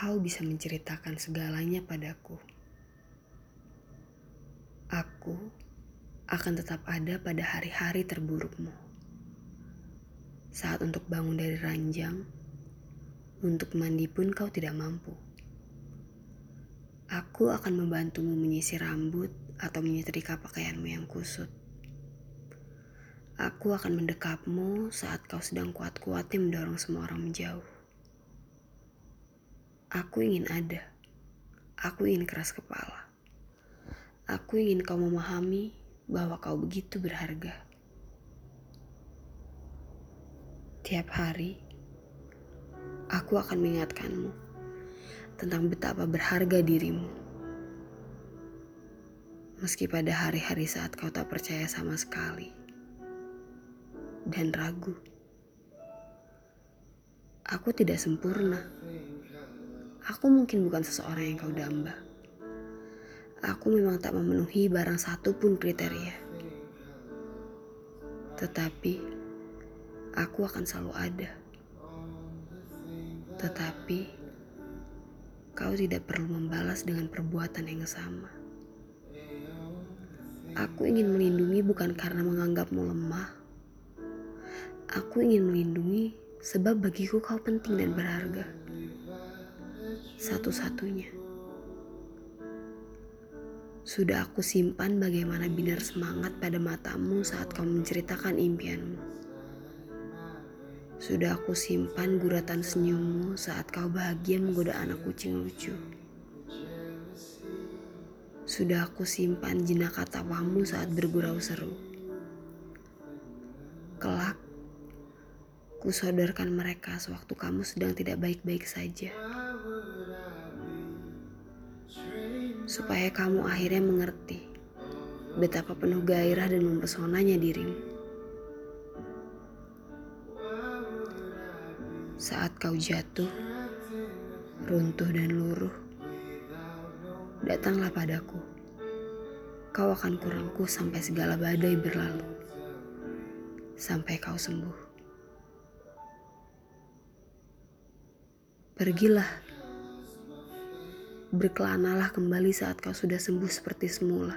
kau bisa menceritakan segalanya padaku. Aku akan tetap ada pada hari-hari terburukmu. Saat untuk bangun dari ranjang, untuk mandi pun kau tidak mampu. Aku akan membantumu menyisir rambut atau menyetrika pakaianmu yang kusut. Aku akan mendekapmu saat kau sedang kuat-kuatnya mendorong semua orang menjauh. Aku ingin ada. Aku ingin keras kepala. Aku ingin kau memahami bahwa kau begitu berharga. Tiap hari, aku akan mengingatkanmu tentang betapa berharga dirimu. Meski pada hari-hari saat kau tak percaya sama sekali dan ragu, aku tidak sempurna. Aku mungkin bukan seseorang yang kau damba. Aku memang tak memenuhi barang satu pun kriteria. Tetapi, aku akan selalu ada. Tetapi, kau tidak perlu membalas dengan perbuatan yang sama. Aku ingin melindungi bukan karena menganggapmu lemah. Aku ingin melindungi sebab bagiku kau penting dan berharga satu-satunya. Sudah aku simpan bagaimana binar semangat pada matamu saat kau menceritakan impianmu. Sudah aku simpan guratan senyummu saat kau bahagia menggoda anak kucing lucu. Sudah aku simpan jenaka tawamu saat bergurau seru. Kelak, kusodorkan mereka sewaktu kamu sedang tidak baik-baik saja supaya kamu akhirnya mengerti betapa penuh gairah dan mempesonanya dirimu. Saat kau jatuh, runtuh dan luruh, datanglah padaku. Kau akan kurangku sampai segala badai berlalu, sampai kau sembuh. Pergilah berkelanalah kembali saat kau sudah sembuh seperti semula.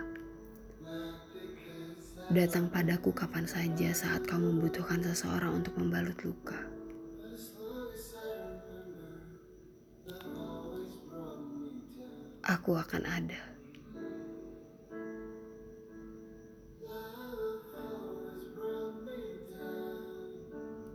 Datang padaku kapan saja saat kau membutuhkan seseorang untuk membalut luka. Aku akan ada.